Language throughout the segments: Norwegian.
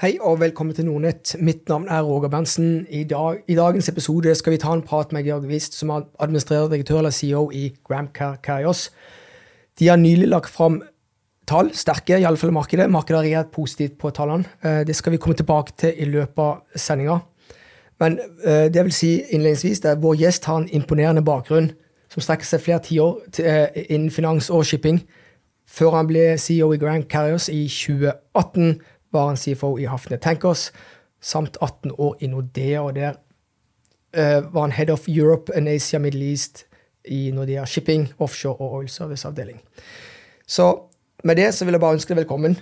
Hei og velkommen til Nordnett. Mitt navn er Roger Berntsen. I, dag, I, dagens episode skal vi ta en prat med Georg Wist, som er administrerende direktør eller CEO i Gramcar Carrios. De har nylig lagt fram tall, sterke i alle fall i markedet. Markedet har reagert positivt på tallene. Eh, det skal vi komme tilbake til i løpet av sendinga. Men eh, det vil si innledningsvis at vår gjest har en imponerende bakgrunn som strekker seg flere tiår eh, innen finans og shipping. Før han ble CEO i Grand Carriers i 2018 var han CFO i Hafne Tankers, samt 18 år i Nordea. Og der uh, var han Head of Europe and Asia Middle East i Nordea Shipping, Offshore og Oil Service-avdeling. Så med det så vil jeg bare ønske deg velkommen,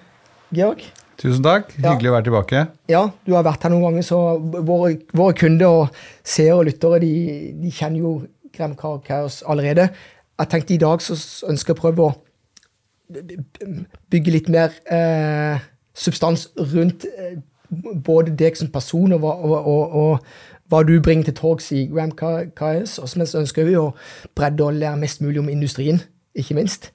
Georg. Tusen takk. Hyggelig ja. å være tilbake. Ja, du har vært her noen ganger, så våre, våre kunder og seere og lyttere de, de kjenner jo Grem Kaos allerede. Jeg tenkte i dag så ønsker jeg å prøve å bygge litt mer eh, substans rundt eh, både deg som person og, og, og, og hva du bringer til torgs i Gram Kais. Og så ønsker vi å bredde og lære mest mulig om industrien, ikke minst.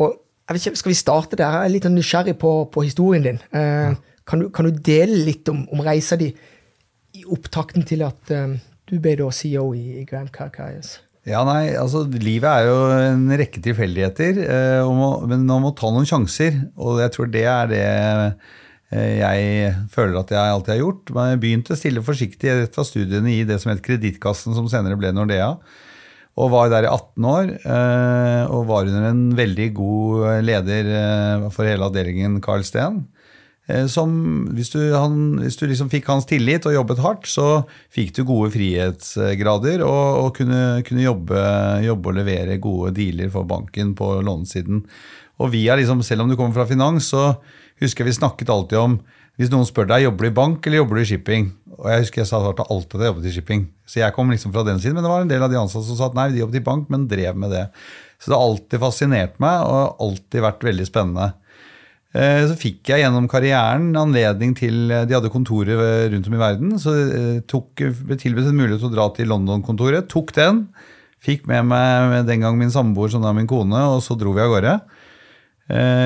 Og ikke, Skal vi starte der? Jeg er litt nysgjerrig på, på historien din. Eh, kan, du, kan, du, dele litt om, om reisa di i opptakten til at um, du ble da CEO i, i Gram Kais? Ja, nei, altså Livet er jo en rekke tilfeldigheter, eh, men man må ta noen sjanser. Og jeg tror det er det eh, jeg føler at jeg alltid har gjort. Men Jeg begynte stille forsiktig rett fra studiene i det som het Kredittkassen, som senere ble Nordea. Og var der i 18 år. Eh, og var under en veldig god leder for hele avdelingen, Carl Steen. Eh, som, hvis du, han, hvis du liksom fikk hans tillit og jobbet hardt, så fikk du gode frihetsgrader og, og kunne, kunne jobbe, jobbe, og levere gode dealer for banken på lånesiden. Og vi er liksom, Selv om du kommer fra finans, så husker jeg vi snakket alltid om hvis noen spør deg jobber du i bank eller jobber du i shipping. Og jeg husker jeg sa alltid at jeg jobbet i shipping. Så jeg kom liksom fra den siden, Men det var en del av de ansatte som sa at nei, de jobbet i bank, men drev med det. Så det har alltid fascinert meg og alltid vært veldig spennende. Eh, så fikk jeg gjennom karrieren anledning til eh, De hadde kontorer rundt om i verden. Så eh, tok, ble tilbudt en mulighet til å dra til London-kontoret. Tok den. Fikk med meg den gang min samboer, som da min kone, og så dro vi av gårde.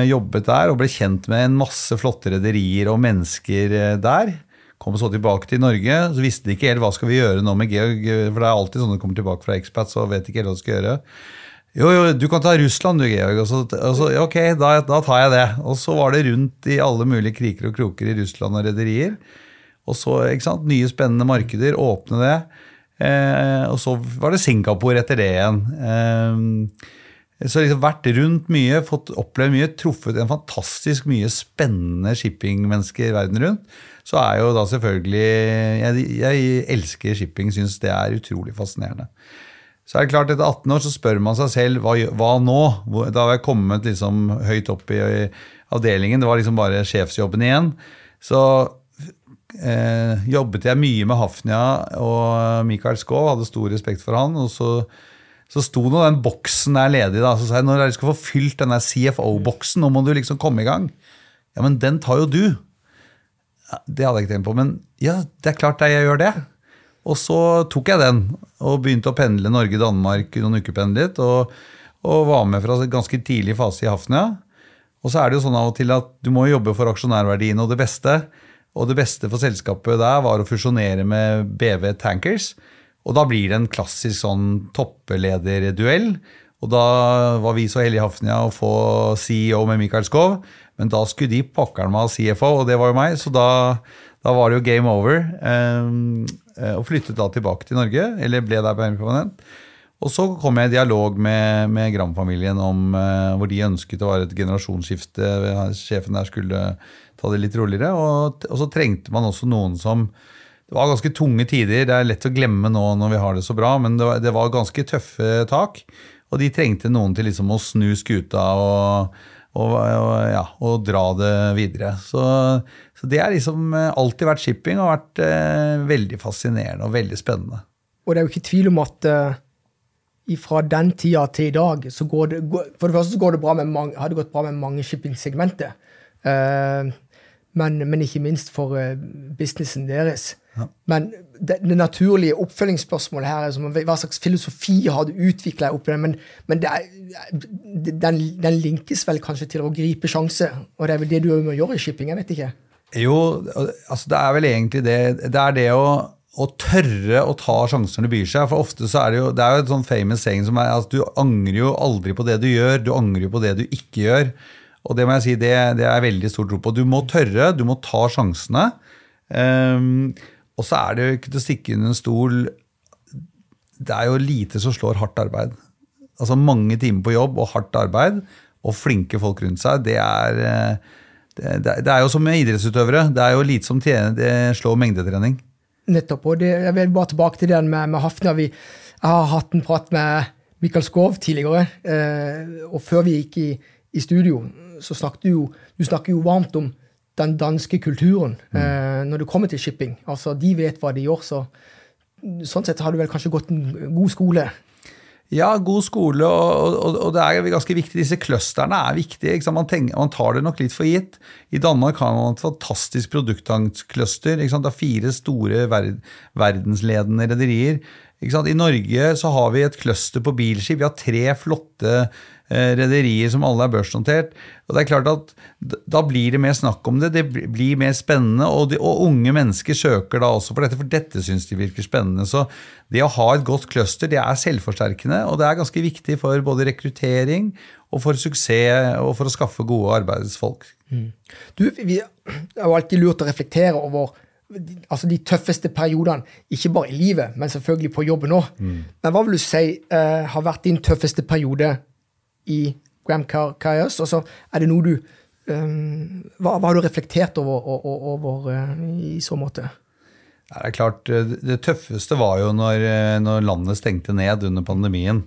Jobbet der og ble kjent med en masse flotte rederier og mennesker der. Kom så tilbake til Norge. Så visste de ikke helt hva skal vi gjøre nå med Georg. For det er alltid sånn at du kommer tilbake fra expats og vet ikke helt hva du skal gjøre. Jo, jo, du kan ta Russland, du, Georg. Og så, og så, ok, da, da, tar jeg det. Og så var det rundt i alle mulige kriker og kroker i Russland og rederier. Og så, ikke sant, nye spennende markeder, åpne det. Eh, og så var det Singapore etter det igjen. Eh, så liksom vært rundt mye, fått opplevd mye, truffet en fantastisk mye spennende shippingmennesker verden rundt. Så er jo da selvfølgelig Jeg, jeg elsker shipping, syns det er utrolig fascinerende. Så er det klart, Etter 18 år så spør man seg selv hva, hva nå? Da har jeg kommet liksom høyt opp i, i, avdelingen. Det var liksom bare sjefsjobben igjen. Så eh, jobbet jeg mye med Hafnia og Michael Skov, hadde stor respekt for han. og så så sto nå den boksen der ledig. da, Så sa jeg når dere skal få fylt den CFO-boksen, nå må du liksom komme i gang. Ja, men den tar jo du. Ja, det hadde jeg ikke tenkt på. Men ja, det er klart jeg gjør det. Og så tok jeg den og begynte å pendle Norge-Danmark noen uker pendlet. Og, og, var med fra ganske tidlig fase i Hafnia. Og så er det jo sånn av og til at du må jobbe for aksjonærverdiene og det beste. Og det beste for selskapet der var å fusjonere med BV Tankers. Og da blir det en klassisk sånn topplederduell. Og da var vi så heldige i Hafnia å få CEO med Mikael Skov. Men da skulle de pokkeren meg ha CFO, og det var jo meg. Så da, da var det jo game over. Um, og flyttet da tilbake til Norge, eller ble der permanent. Og så kom jeg i dialog med, med Gram-familien om eh, hvor de ønsket å være et generasjonsskifte. Sjefen der skulle ta det litt roligere. Og, og, så trengte man også noen som Det var ganske tunge tider. Det er lett å glemme nå når vi har det så bra, men det var, det var ganske tøffe tak. Og de trengte noen til liksom å snu skuta og, og, og, ja, og dra det videre. Så så det har liksom eh, alltid vært shipping og vært eh, veldig fascinerende og veldig spennende. Og det er jo ikke tvil om at uh, fra den tida til i dag så går det For det første så går det bra med mange, har det gått bra med mange shippingsegmenter. Uh, men, men, ikke minst for uh, businessen deres. Ja. Men det, det, naturlige oppfølgingsspørsmålet her er som, hva slags filosofi har du utvikla oppi det? Men, men det er, den, den, linkes vel kanskje til å gripe sjanse, og det er vel det du må gjøre i shipping? jeg vet ikke. Jo, altså det er vel egentlig det. Det er det å, å tørre å ta sjanser når det byr seg. For ofte så er det jo det er jo et sånn famous saying som er at du angrer jo aldri på det du gjør, du angrer jo på det du ikke gjør. Og det må jeg si, det, det er veldig stor tro på. Du må tørre, du må ta sjansene. Um, og så er det jo ikke til å stikke under en stol Det er jo lite som slår hardt arbeid. Altså Mange timer på jobb og hardt arbeid og flinke folk rundt seg, det er eh, det, det er jo som med idrettsutøvere. Det er jo lite som tjener, det slår mengdetrening. Nettopp. og det, Jeg vil bare tilbake til den med, med Hafna. Vi, jeg har hatt en prat med Mikael Skov tidligere. Eh, og før vi gikk i, i studio, så snakket du jo, du snakker jo varmt om den danske kulturen mm. eh, når det kommer til shipping. Altså, De vet hva de gjør, så sånn sett har du vel kanskje gått en god skole ja, god skole, og, og, og, det er ganske viktig. Disse clusterne er viktige. Man, tenker, man, tar det nok litt for gitt. I Danmark har man et fantastisk produktankcluster. Det er fire store verd, verdensledende rederier. I Norge så har vi et cluster på bilskip. Vi har tre flotte rederier som alle er børsnotert. Og det er klart at Da blir det mer snakk om det, det blir mer spennende. Og, de, og unge mennesker søker da også for dette, for dette syns de virker spennende. Så det å ha et godt cluster det er selvforsterkende, og det er ganske viktig for både rekruttering og for suksess og for å skaffe gode arbeidsfolk. Mm. Du, vi har jo alltid lurt å reflektere over altså de tøffeste periodene, ikke bare i livet, men selvfølgelig på jobben òg. Mm. Men hva vil du si uh, har vært din tøffeste periode i Gram Kaios? Og så er det noe du um, hva, hva, har du reflektert over, over, over uh, i så måte? Det er klart, eh, det tøffeste var jo når, eh, når landet stengte ned under pandemien.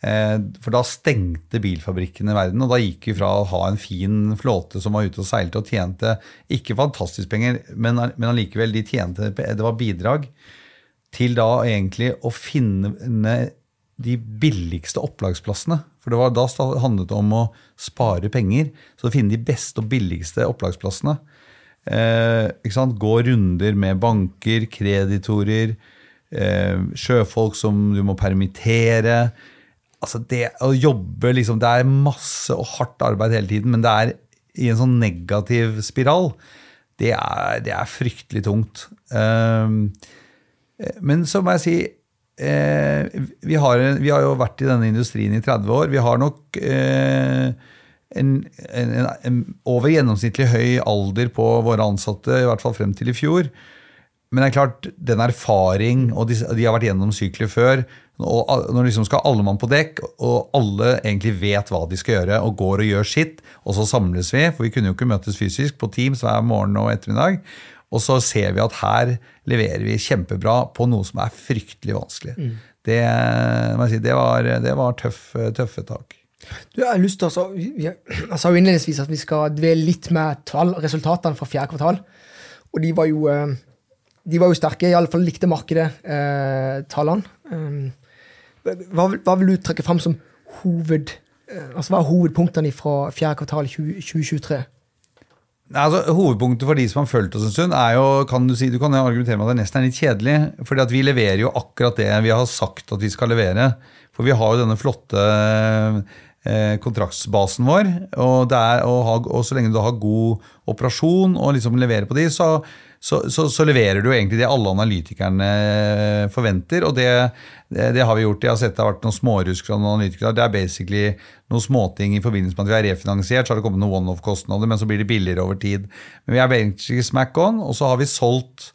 For da stengte bilfabrikkene i verden, og da gikk vi fra å ha en fin flåte som var ute og seilte og tjente ikke fantastisk penger, men, men allikevel de tjente, det var bidrag, til da egentlig å finne de billigste opplagsplassene. For det var da det om å spare penger. Så å finne de beste og billigste opplagsplassene. Eh, Gå runder med banker, kreditorer, eh, sjøfolk som du må permittere. Altså det å jobbe liksom, Det er masse og hardt arbeid hele tiden, men det er i en sånn negativ spiral. Det er, det er fryktelig tungt. Eh, men så må jeg si eh, vi, har, vi, har, jo vært i denne industrien i 30 år. Vi har nok eh, en, en, en, over gjennomsnittlig høy alder på våre ansatte, i hvert fall frem til i fjor. Men det er klart, den erfaring, og de, de har vært gjennom sykler før og Når liksom skal alle mann på dekk, og alle egentlig vet hva de skal gjøre, og går og gjør sitt, og så samles vi, for vi kunne jo ikke møtes fysisk på Teams hver morgen og ettermiddag. Og så ser vi at her leverer vi kjempebra på noe som er fryktelig vanskelig. Mm. Det, si, det, var, det var tøff, tøffe tak. Du, jeg har lyst til å, Jeg sa jo innledningsvis at vi skal dvele litt med tall, resultatene fra fjerde kvartal. Og de var jo, eh, de var jo sterke. Iallfall likte markedet eh, tallene. Um, hva, hva, vil du trekke fram som hoved, eh, altså hva er hovedpunktene fra fjerde kvartal 2023? Altså, hovedpunktet for de som har fulgt oss en stund, er jo kan Du si, du kan argumentere med at det nesten er litt kjedelig. fordi at vi leverer jo akkurat det vi har sagt at vi skal levere. For vi har jo denne flotte eh, kontraktsbasen vår. Og, er, og, og, så lenge du har god operasjon og liksom leverer på de, så, så, så, så, leverer du egentlig det alle analytikerne forventer. Og det, det har vi gjort. Jeg har sett det har vært noen smårusk fra noen analytikere. Det er basically noen småting i forbindelse med at vi har refinansiert. Så har det kommet noen one-off-kostnader, men så blir det billigere over tid. Men vi er basically smack on, og så har vi solgt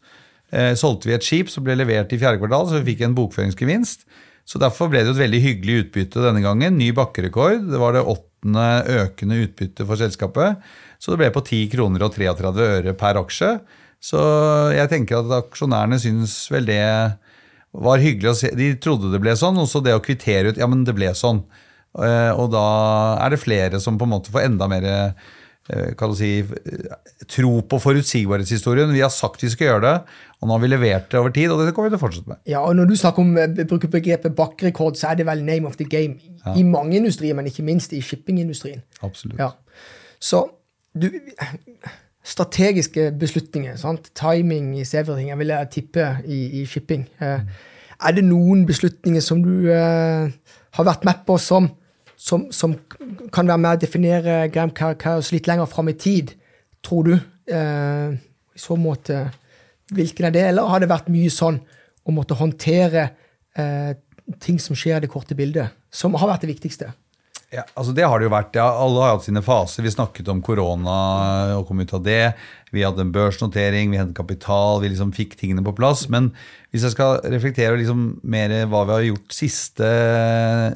eh, solgte vi et skip som ble levert i fjerde kvartal, så vi fikk en bokføringsgevinst. Så Derfor ble det jo et veldig hyggelig utbytte denne gangen. Ny bakkerekord. Det var det åttende økende utbyttet for selskapet. Så det ble på 10 kroner og 33 øre per aksje. Så jeg tenker at aksjonærene syns vel det var hyggelig å se. De trodde det ble sånn, og så det å kvittere ut Ja, men det ble sånn. Eh, og da er det flere som på en måte får enda mer eh, kan du si, tro på forutsigbarhetshistorien. Vi har sagt vi skal gjøre det, og nå har vi levert det over tid, og det kommer vi til å fortsette med. Ja, og Når du snakker om eh, bruker begrepet bakkerekord, så er det vel name of the game ja. i mange industrier, men ikke minst i shippingindustrien. Absolutt. Ja. Så du, strategiske beslutninger. Sant? Timing is everything, jeg vil tippe, i, i shipping. Eh, er det noen beslutninger som du eh, har vært med på som, som, som, kan være med å definere Gram Carcaos litt lenger fram i tid, tror du? eh, i så måte hvilken er det, eller har det vært mye sånn å måtte håndtere eh, ting som skjer i det korte bildet, som har vært det viktigste? Ja, altså Det har det jo vært. Ja, alle har hatt sine faser. Vi snakket om korona og kom ut av det. Vi hadde en børsnotering, vi hentet kapital, vi liksom fikk tingene på plass. Men hvis jeg skal reflektere liksom mer hva vi har gjort siste,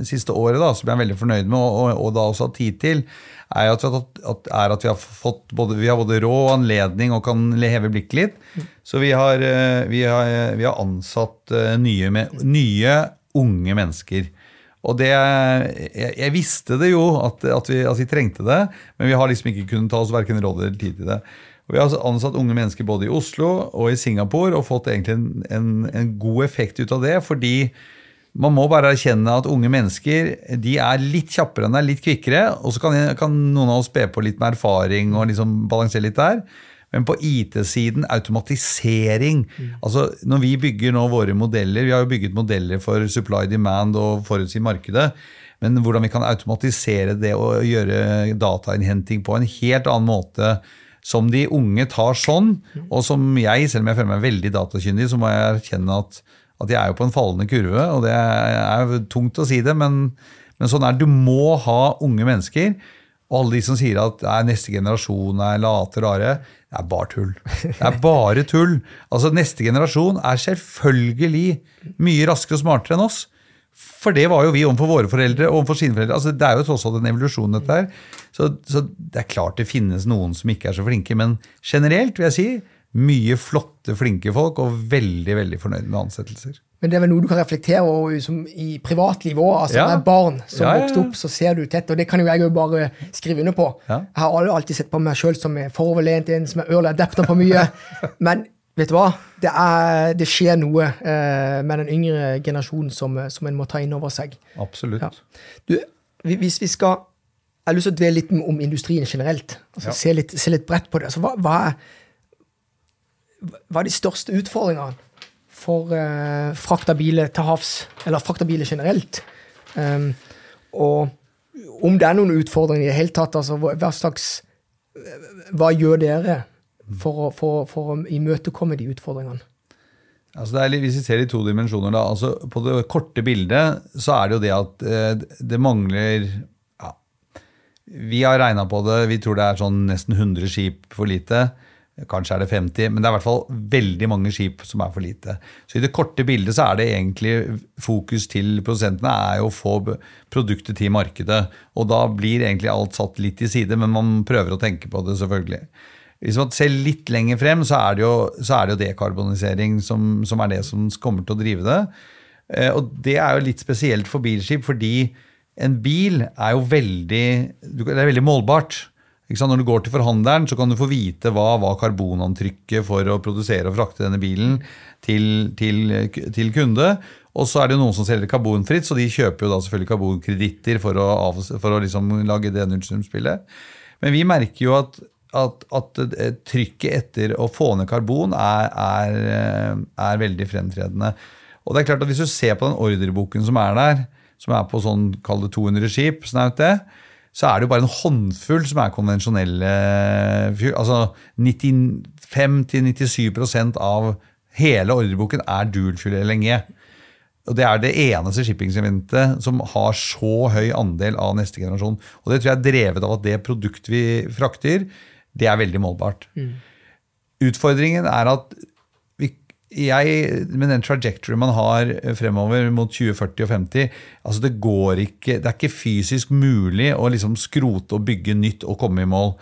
siste året, da, som jeg er veldig fornøyd med, og, og, og da også har tid til, er at, at, er at vi har fått både, vi har både råd og anledning og kan heve blikket litt. Så vi har, eh, vi har, vi har ansatt eh, nye, nye, unge mennesker. Og det, jeg, jeg, visste det jo, at, at, vi, at, vi, trengte det, men vi har liksom ikke kunnet ta oss verken råd eller tid til det. Og Vi har ansatt unge mennesker både i Oslo og i Singapore og fått egentlig en, en, en god effekt ut av det. fordi man må bare erkjenne at unge mennesker de er litt kjappere enn deg, litt kvikkere. Og så kan, kan, noen av oss be på litt med erfaring og liksom balansere litt der. Men på IT-siden, automatisering mm. altså Når vi bygger nå våre modeller Vi har jo bygget modeller for supply demand og forutsi markedet. Men hvordan vi kan automatisere det og gjøre datainnhenting på en helt annen måte som de unge tar sånn, og som jeg, selv om jeg føler meg veldig datakyndig, så må jeg erkjenne at, at jeg er jo på en fallende kurve. Og det er tungt å si det, men, men sånn er det. Du må ha unge mennesker. Og alle de som sier at neste generasjon er late rare, det er bare tull. Det er bare tull. Altså Neste generasjon er selvfølgelig mye raskere og smartere enn oss. For det var jo vi overfor våre foreldre og overfor sine foreldre. Altså, det er jo tross alt en evolusjon, dette her. Så, så, det er klart det finnes noen som ikke er så flinke, men generelt vil jeg si mye flotte, flinke folk, og veldig veldig fornøyd med ansettelser. Men det er vel noe du kan reflektere over som i privatlivet òg. Altså, ja. er barn som ja, ja, vokste opp, så ser du tett, og det kan jo jeg jo bare skrive under på. Jeg har alltid sett på meg sjøl som er foroverlent, en som er early adapter på mye. men vet du hva? Det, er, det skjer noe eh, med den yngre generasjonen som, som en må ta inn over seg. Absolutt. Du, hvis vi skal Jeg har lyst til å dvele litt om industrien generelt. altså se, litt, se, litt, bredt på det. Altså, hva, hva, er, hva, er, de største utfordringene for eh, frakt biler til havs, eller frakt av biler generelt? Um, og om det er noen utfordringer i det hele tatt, altså hva slags Hva gjør dere for for, for å imøtekomme de utfordringene? Altså litt, hvis vi ser i to dimensjoner, da, altså På det korte bildet så er det jo det at eh, det mangler ja, Vi har regna på det, vi tror det er sånn nesten 100 skip for lite. Kanskje er det 50, men det er i hvert fall veldig mange skip som er for lite. Så i det korte bildet så er det egentlig fokus til produsentene er jo å få produktet til markedet. Og da blir egentlig alt satt litt til side, men man prøver å tenke på det, selvfølgelig. Hvis man ser litt lenger frem, så er det jo, er det jo dekarbonisering som, som, er det som kommer til å drive det. Eh, og det er jo litt spesielt for bilskip, fordi en bil er jo veldig, det er veldig målbart. Når du går til forhandleren, så kan du få vite hva var karbonantrykket for å produsere og frakte denne bilen til, til, til kunde. Og så er det noen som selger karbonfritt, så de kjøper jo da selvfølgelig karbonkreditter for å, for å liksom lage det nullsumspillet. Men vi merker jo at at, at, trykket etter å få ned karbon er, er, er, veldig fremtredende. Og det er klart at Hvis du ser på den ordreboken som er der, som er på sånn, kall det 200 skip, snaut det, så er det jo bare en håndfull som er konvensjonelle Altså 95-97% av hele ordreboken er dualfuel LNG. Og Det er det eneste shippingseventet som har så høy andel av neste generasjon. Og Det tror jeg er drevet av at det produktet vi frakter, det er veldig målbart. Mm. Utfordringen er at jeg, med den trajectory man har fremover mot 2040 og 50 altså Det ikke, det er ikke fysisk mulig å liksom skrote og bygge nytt og komme i mål.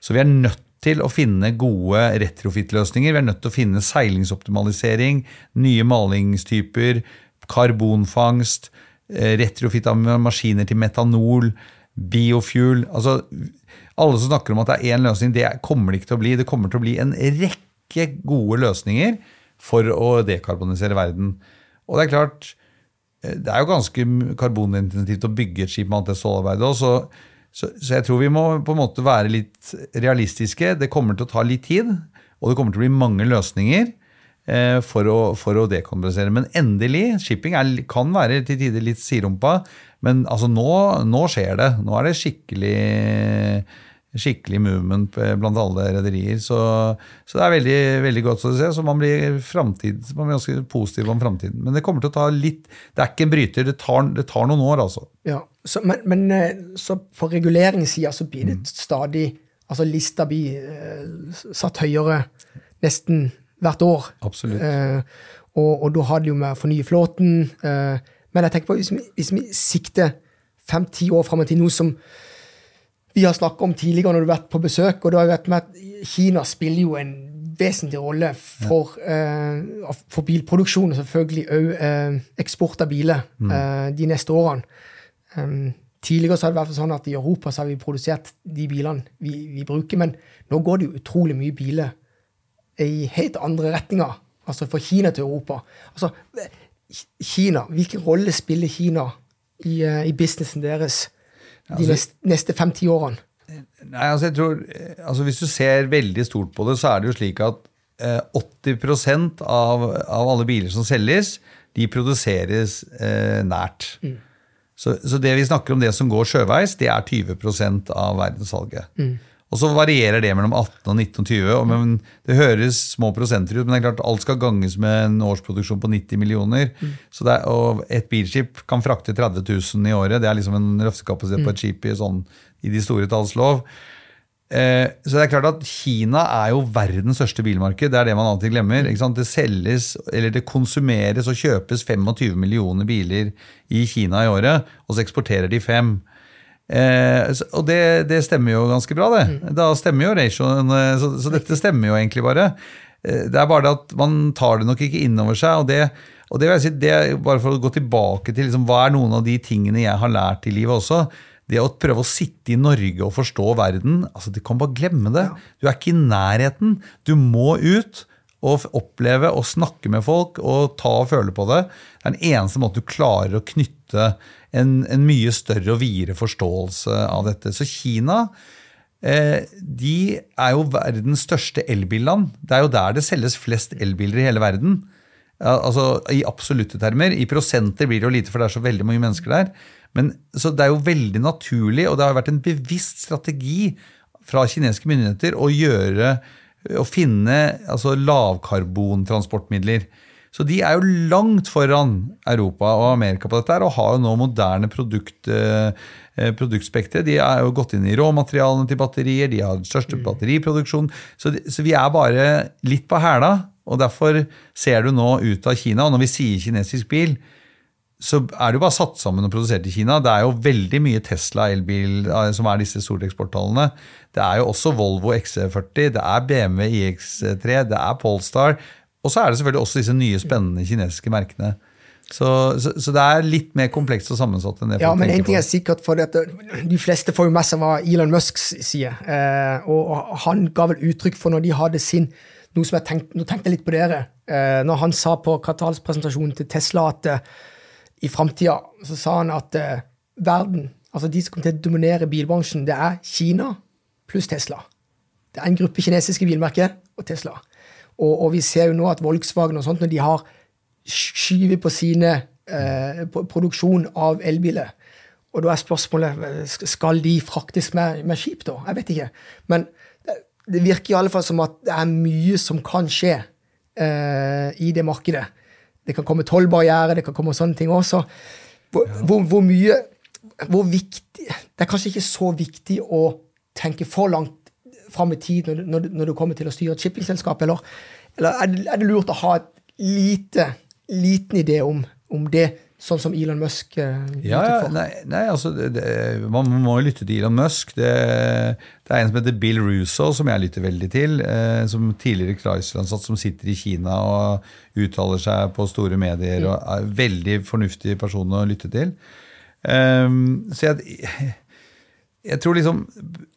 Så vi er nødt til å finne gode retrofit-løsninger. Vi er nødt til å finne seilingsoptimalisering, nye malingstyper, karbonfangst, eh, retrofit av maskiner til metanol, biofuel. altså alle som snakker om at det er én løsning, det kommer det ikke til å bli. Det kommer til å bli en rekke gode løsninger for å dekarbonisere verden. Og det er klart, eh, det er jo ganske karbonintensivt å bygge et skip med alt det stålarbeidet så, så, så, jeg tror vi må på en måte være litt realistiske. Det kommer til å ta litt tid, og det kommer til å bli mange løsninger eh, for, å, for å dekarbonisere. Men endelig, shipping er, kan være til tider litt siderumpa, men altså nå, nå skjer det. Nå er det skikkelig skikkelig movement blant alle rederier. Så, så, det er veldig, veldig godt å se. Så man blir, fremtid, man blir ganske positiv om framtiden. Men det kommer til å ta litt Det er ikke en bryter. Det tar, det tar noen år, altså. Ja, så, men, men, eh, så på reguleringssida så blir det stadig Altså lista blir uh, satt høyere nesten hvert år. Absolutt. Eh, og, og, da har det jo med å fornye flåten. eh, men jeg tenker på hvis vi, hvis vi sikter fem-ti år fram til noe som vi har snakka om tidligere når du har vært på besøk, og da har jeg vært med at Kina spiller jo en vesentlig rolle for, uh, for bilproduksjon og selvfølgelig òg uh, eksport av biler uh, de neste årene. Um, tidligere så har det vært sånn at i Europa så har vi produsert de bilene vi, vi, bruker, men nå går det jo utrolig mye biler i helt andre retninger. Altså fra Kina til Europa. Altså, Kina, Hvilken rolle spiller Kina i, i businessen deres? De altså, neste, neste fem-ti årene? Nei, altså jeg tror, altså Hvis du ser veldig stort på det, så er det jo slik at eh, 80% av, av alle biler som selges, de produseres eh, nært. Mm. Så, så, det vi snakker om det som går sjøveis, det er 20% av verdenssalget. Mm. Og så varierer det mellom 18 og 19 og 20. Og men det høres små prosenter ut, men det er klart alt skal ganges med en årsproduksjon på 90 millioner. Mm. Så er, og et bilskip kan frakte 30 000 i året. Det er liksom en røftekapasitet mm. på et skip i, sånn, i de store talls lov. Eh, så det er klart at Kina er jo verdens største bilmarked. Det er det man alltid glemmer. Det selges, eller det konsumeres og kjøpes 25 millioner biler i Kina i året, og så eksporterer de fem. Eh, og det, det, stemmer jo ganske bra, det. Mm. Da stemmer jo ratioen. Eh, så, så, dette stemmer jo egentlig bare. Eh, det er bare det at man tar det nok ikke inn over seg. og det, og det vil jeg si, det er bare for å gå tilbake til liksom, hva er noen av de tingene jeg har lært i livet også. Det å prøve å sitte i Norge og forstå verden altså Du kan bare glemme det. Du er ikke i nærheten. Du må ut og oppleve og snakke med folk og ta og føle på det. Det er den eneste måten du klarer å knytte en, en mye større og videre forståelse av dette. Så Kina eh, de er jo verdens største elbilland. Det er jo der det selges flest elbiler i hele verden. Altså I absolutte termer. I prosenter blir det jo lite, for det er så veldig mange mennesker der. Men, så Det er jo veldig naturlig, og det har vært en bevisst strategi fra kinesiske myndigheter å gjøre å finne altså lavkarbontransportmidler. Så de er jo langt foran Europa og Amerika på dette her, og har jo nå moderne produkt, eh, produktspektre. De er jo gått inn i råmaterialene til batterier, de har den største batteriproduksjonen. Så, de, så, vi er bare litt på hæla, og derfor ser du nå ut av Kina. Og når vi sier kinesisk bil, så er det jo bare satt sammen og produsert i Kina. Det er jo veldig mye Tesla elbil eh, som er disse store eksporttallene. Det er jo også Volvo XC40, det er BMW iX3, det er Polestar. Og så er det selvfølgelig også disse nye, spennende kinesiske merkene. Så, så, så, det er litt mer komplekst og sammensatt enn det Ja, men en ting er sikkert, for at De fleste får jo med seg hva Elon Musk sier. Eh, og, og, han ga vel uttrykk for når de hadde sin noe som jeg tenkte, Nå tenkte jeg litt på dere. Eh, når han sa på kvartalspresentasjonen til Tesla at eh, i framtida så sa han at eh, verden, altså de som kommer til å dominere bilbransjen, det er Kina pluss Tesla. Det er en gruppe kinesiske bilmerker og Tesla. Og, og, vi ser jo nå at Volkswagen og sånt, når de har skyvet på sine eh, produksjon av elbiler Og da er spørsmålet skal de fraktes med, med, skip, da? Jeg vet ikke. Men det virker i alle fall som at det er mye som kan skje eh, i det markedet. Det kan komme tollbarrierer, det kan komme sånne ting også. Hvor, ja. hvor, hvor mye hvor viktig Det er kanskje ikke så viktig å tenke for langt fram i tid når, når, når, du kommer til å styre et shippingselskap, eller, eller er, det, er, det, lurt å ha et lite, liten idé om, om det, sånn som Elon Musk uh, ja, nei, nei, altså det, det, Man må jo lytte til Elon Musk. Det, det, er en som heter Bill Russo, som jeg lytter veldig til. Eh, som tidligere Chrysler-ansatt som sitter i Kina og uttaler seg på store medier. Mm. og er Veldig fornuftig person å lytte til. Um, så jeg jeg tror liksom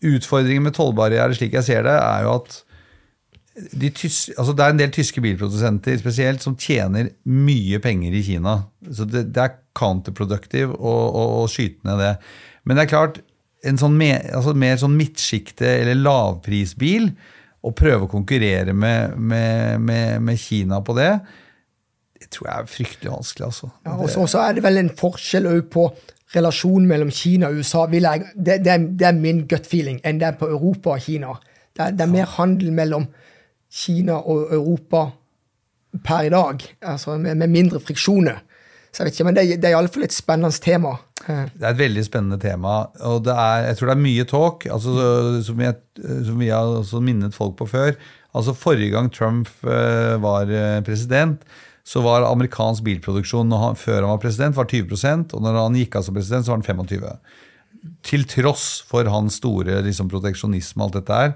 Utfordringen med tollbarrierer, slik jeg ser det, er jo at de tyske, altså det er en del tyske bilprodusenter spesielt som tjener mye penger i Kina. Så det, det er counterproductive å, å, å, skyte ned det. Men det er klart, en sånn mer, altså mer sånn midtsjikte- eller lavprisbil, å prøve å konkurrere med, med, med, med, Kina på det, det tror jeg er fryktelig vanskelig. altså. Ja, og så er det vel en forskjell på relasjonen mellom Kina og USA jeg, det, det, er, det, er, min gut feeling enn det er på Europa og Kina. Det er, det er mer handel mellom Kina og Europa per i dag, altså med, med mindre friksjoner. Så jeg vet ikke, men Det, det er iallfall et spennende tema. Det er et veldig spennende tema. og er, Jeg tror det er mye talk, altså, som, jeg, som vi har også minnet folk på før. Altså Forrige gang Trump uh, var eh, president, så var amerikansk bilproduksjon han, før han var president, var 20% og når han gikk av som president, så var den 25 Til tross for hans store liksom, proteksjonisme og alt dette her,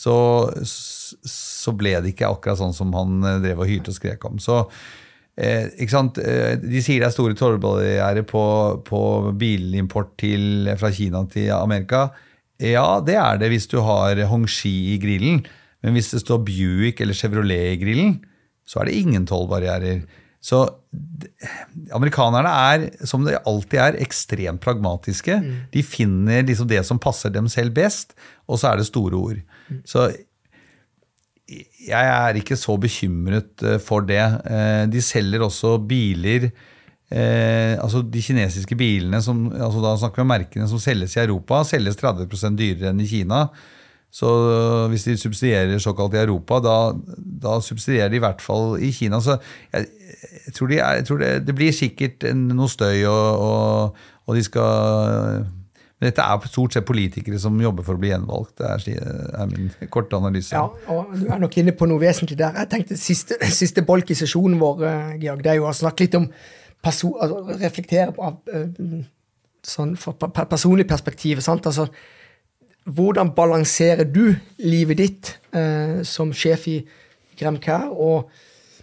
så, så ble det ikke akkurat sånn som han eh, drev og hyrte og skrek om. Så Eh, eh, de sier det er store tollbarrierer på, på bilimport til, fra Kina til Amerika. Ja, det er det hvis du har Hongxi i grillen. Men hvis det står Buick eller Chevrolet i grillen, så er det ingen tollbarrierer. Så amerikanerne er, som de alltid er, ekstremt pragmatiske. Mm. De finner liksom det som passer dem selv best, og så er det store ord. Så jeg er ikke så bekymret eh, for det. Eh, de selger også biler eh, altså De kinesiske bilene, som, altså da snakker vi om merkene som selges i Europa, selges 30 dyrere enn i Kina. Så hvis de subsidierer såkalt i Europa, da, da subsidierer de i hvert fall i Kina. Så jeg, jeg tror, de er, jeg tror det, det, blir sikkert noe støy, og, og, og de skal dette er stort sett politikere som jobber for å bli gjenvalgt. Det er, er min korte analyse. Ja, og Du er nok inne på noe vesentlig der. Jeg tenkte Siste, siste bolk i sesjonen vår uh, Georg, det er jo å snakke litt om person, altså, Reflektere på uh, sånn, fra personlig perspektiv. sant? Altså, hvordan balanserer du livet ditt eh, som sjef i Gremkær? og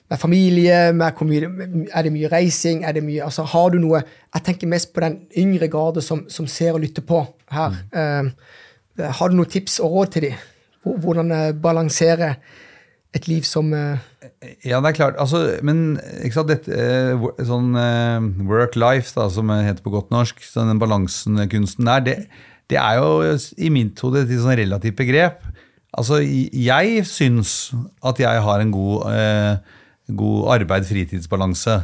med familie? Med mye, er det mye reising? Det mye, altså, har du noe Jeg tenker mest på den yngre garde som, som ser og lytter på her. Mm. Uh, har du noen tips og råd til dem? Hvordan uh, balansere et liv som uh, Ja, det er klart. Altså, men ikke sant, dette, sånn work-life, som det heter på godt norsk, sånn den balansen-kunsten der, det, det, er jo i mitt hode et sånn relativt begrep. Altså, jeg syns at jeg har en god god arbeid-fritidsbalanse.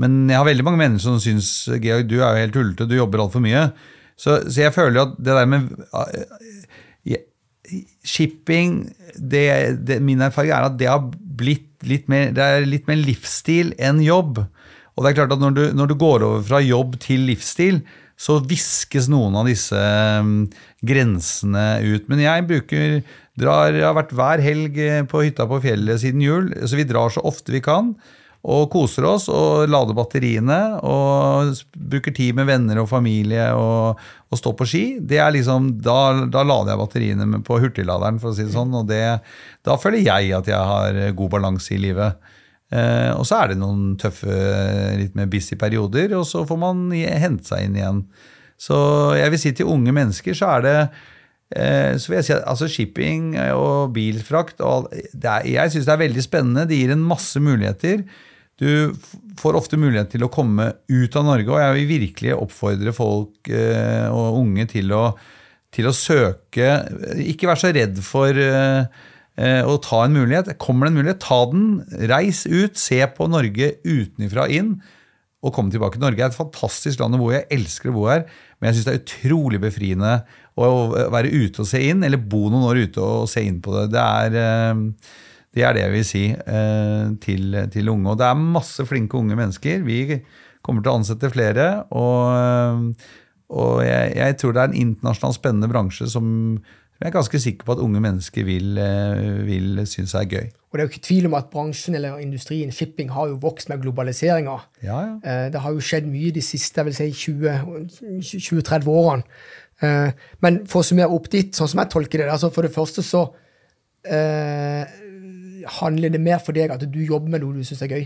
Men jeg har veldig mange mennesker som syns Georg, du er jo helt tullete, du jobber altfor mye. Så, så, jeg føler at det der med uh, shipping det, det, Min erfaring er at det har blitt litt mer, det er litt mer livsstil enn jobb. Og det er klart at når du, når du går over fra jobb til livsstil, så viskes noen av disse um, grensene ut. Men jeg bruker Drar, har vært hver helg eh, på hytta på fjellet siden jul, så vi drar så ofte vi kan. Og koser oss og lader batteriene og bruker tid med venner og familie og, og står på ski. Det er liksom, da, da lader jeg batteriene på hurtigladeren, for å si det sånn. Og det, da føler jeg at jeg har god balanse i livet. Eh, og så er det noen tøffe, litt mer busy perioder, og så får man hente seg inn igjen. Så jeg vil si til unge mennesker så er det Eh, så vil jeg si at altså Shipping og bilfrakt og er, Jeg syns det er veldig spennende. Det gir en masse muligheter. Du får ofte mulighet til å komme ut av Norge, og jeg vil virkelig oppfordre folk eh, og unge til å, til å søke Ikke vær så redd for eh, å ta en mulighet. Kommer det en mulighet, ta den. Reis ut. Se på Norge utenfra inn. Og komme tilbake til Norge. Det er et fantastisk land å bo i. Jeg elsker å bo her. Men jeg syns det er utrolig befriende å være ute og se inn, eller bo noen år ute og se inn på det. Det er eh, det, er det jeg vil si eh, til, til, unge. Og det er masse flinke unge mennesker. Vi kommer til å ansette flere. Og, og jeg, jeg, tror det er en internasjonalt spennende bransje som jeg er ganske sikker på at unge mennesker vil, eh, vil synes er gøy. Og det er jo ikke tvil om at bransjen eller industrien shipping har jo vokst med globaliseringa. Ja, ja. Det har jo skjedd mye de siste jeg vil si, 20-30 årene. Eh, men for å summere opp dit, sånn som jeg tolker det altså For det første så eh, handler det mer for deg at du jobber med noe du syns er gøy.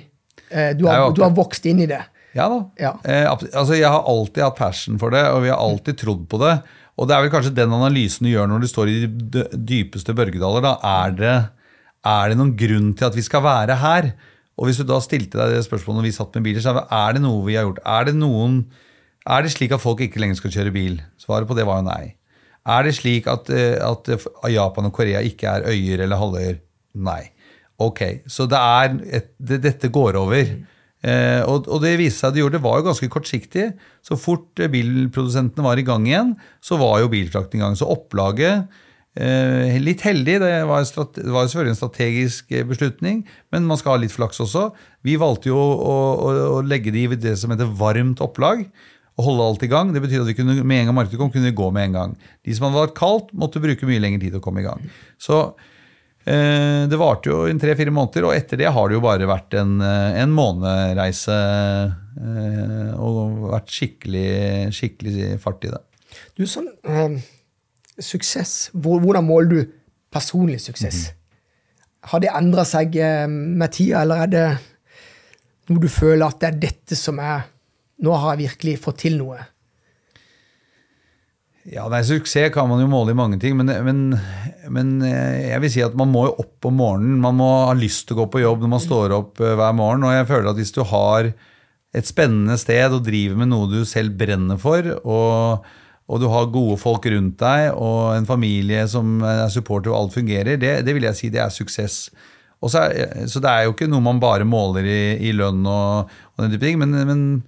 Eh, du, har, du, har, vokst inn i det. Ja da. Ja. Eh, altså jeg har alltid hatt passion for det, og vi har alltid trodd på det. Og det er vel kanskje den analysen du gjør når du står i de dypeste børgedaler. Da er det, er det noen grunn til at vi skal være her? Og hvis du da stilte deg det spørsmålet når vi satt med biler, så er det noe vi har gjort? Er det noen er det slik at folk ikke lenger skal kjøre bil? Svaret på det var jo nei. Er det slik at, eh, at Japan og Korea ikke er øyer eller halvøyer? Nei. Ok, så det et, det, dette går over. Eh, og, og det viste seg at de gjorde det var jo ganske kortsiktig. Så fort eh, bilprodusentene var i gang igjen, så var jo bilfrakten i gang. Så opplaget eh, Litt heldig, det var, det var selvfølgelig en strategisk eh, beslutning, men man skal ha litt flaks også. Vi valgte jo å, å, å legge det i det som heter varmt opplag og holde alt i gang. Det betyr at vi kunne, med en gang markedet kom, kunne vi gå med en gang. De som hadde vært kaldt, måtte bruke mye lengre tid å komme i gang. Så det varte jo i tre-fire måneder, og etter det har det jo bare vært en, eh, en månereise eh, og vært skikkelig, skikkelig fart i det. Du, sånn eh, suksess, hvordan måler du personlig suksess? Mm. Har det endra seg eh, med tida, eller er det noe du føler at det er dette som er nå har jeg virkelig fått til noe? Ja, nei, Suksess kan man jo måle i mange ting, men, men, men, eh, jeg vil si at man må jo opp om morgenen. Man må ha lyst til å gå på jobb når man står opp eh, hver morgen. Og jeg føler at hvis du har et spennende sted og driver med noe du selv brenner for, og, og du har gode folk rundt deg og en familie som er supporter og alt fungerer, det, det vil jeg si det er suksess. Så, er, så, det er jo ikke noe man bare måler i, i lønn og, og den type ting, men,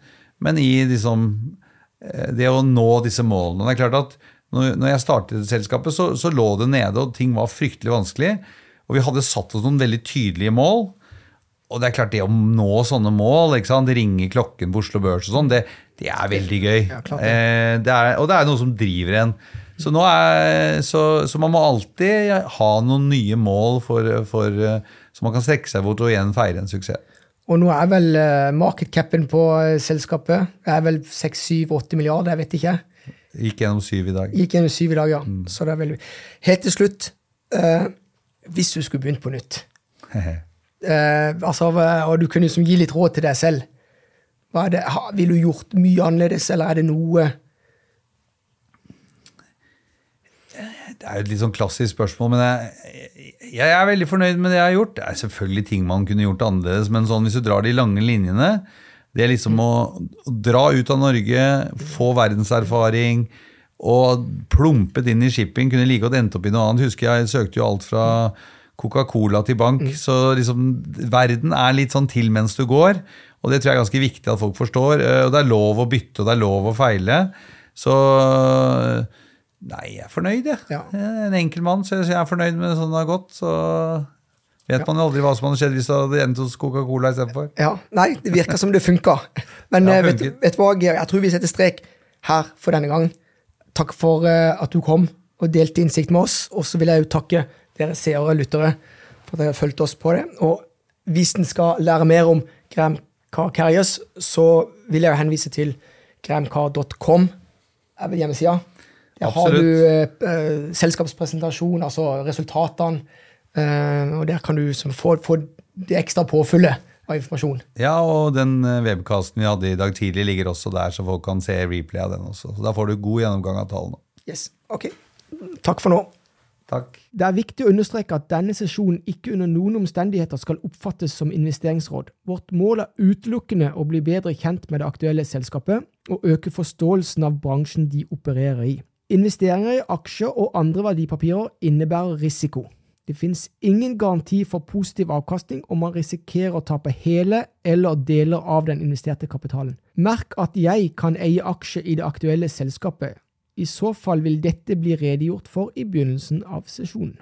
men i liksom, eh, det å nå disse målene. Det er klart at når jeg startet selskapet, så, så, lå det nede, og ting var fryktelig vanskelig. Og vi hadde satt oss noen veldig tydelige mål. Og det er klart det å nå sånne mål, ikke sant? ringe klokken på Oslo Børs og sånn, det, det, er veldig gøy. Ja, eh, det er, og det er noe som driver en. Så, er, så, så, man må alltid ha noen nye mål for, for, så man kan strekke seg bort og igjen feire en suksess. Og nå er vel uh, på uh, selskapet er vel 6-7-8 milliarder, jeg vet ikke. Gikk gjennom syv i dag. Gikk gjennom syv i dag, ja. Mm. Så det er vel... Helt til slutt, eh, hvis du skulle begynt på nytt altså, Og du kunne liksom gi litt råd til deg selv. Det, Ville du gjort mye annerledes, eller er det noe Det er jo et litt sånn klassisk spørsmål, men jeg, jeg, er veldig fornøyd med det jeg har gjort. Det er selvfølgelig ting man kunne gjort annerledes, men sånn hvis du drar de lange linjene Det er liksom å, å dra ut av Norge, få verdenserfaring og plumpet inn i shipping. Kunne like godt endt opp i noe annet. Husker jeg søkte jo alt fra Coca-Cola til bank. Mm. Så liksom, verden er litt sånn til mens du går. Og det tror jeg er ganske viktig at folk forstår. Eh, og det er lov å bytte, og det er lov å feile. Så Nei, jeg er fornøyd, jeg. Ja. en enkel mann, så jeg er fornøyd med sånn det har gått. Så vet man jo aldri hva som hadde skjedd hvis det hadde endt hos Coca-Cola istedenfor. Ja, nei, det virker som det funka. Men ja, eh, vet, vet, du hva, Geir, jeg tror vi setter strek her for denne gang. Takk for uh, at du kom og delte innsikt med oss. Og så vil jeg jo takke dere seere og lyttere for at dere har fulgt oss på det. Og hvis en skal lære mer om Graham Car Carriers, så vil jeg jo henvise til gramcar.com, vel hjemmesida. Der har du eh, selskapspresentasjon, altså resultatene. eh, og der kan du som, få, få det ekstra påfyllet av informasjon. Ja, og den webcasten vi hadde i dag tidlig, ligger også der, så folk kan se replay av den også. Så da får du god gjennomgang av tallene. Yes, ok. Takk for nå. Takk. Det er viktig å understreke at denne sesjonen ikke under noen omstendigheter skal oppfattes som investeringsråd. Vårt mål er utelukkende å bli bedre kjent med det aktuelle selskapet og øke forståelsen av bransjen de opererer i. Investeringer i aksjer og andre verdipapirer innebærer risiko. Det finnes ingen garanti for positiv avkastning om man risikerer å tape hele eller deler av den investerte kapitalen. Merk at jeg kan eie aksjer i det aktuelle selskapet. I så fall vil dette bli redegjort for i begynnelsen av sesjonen.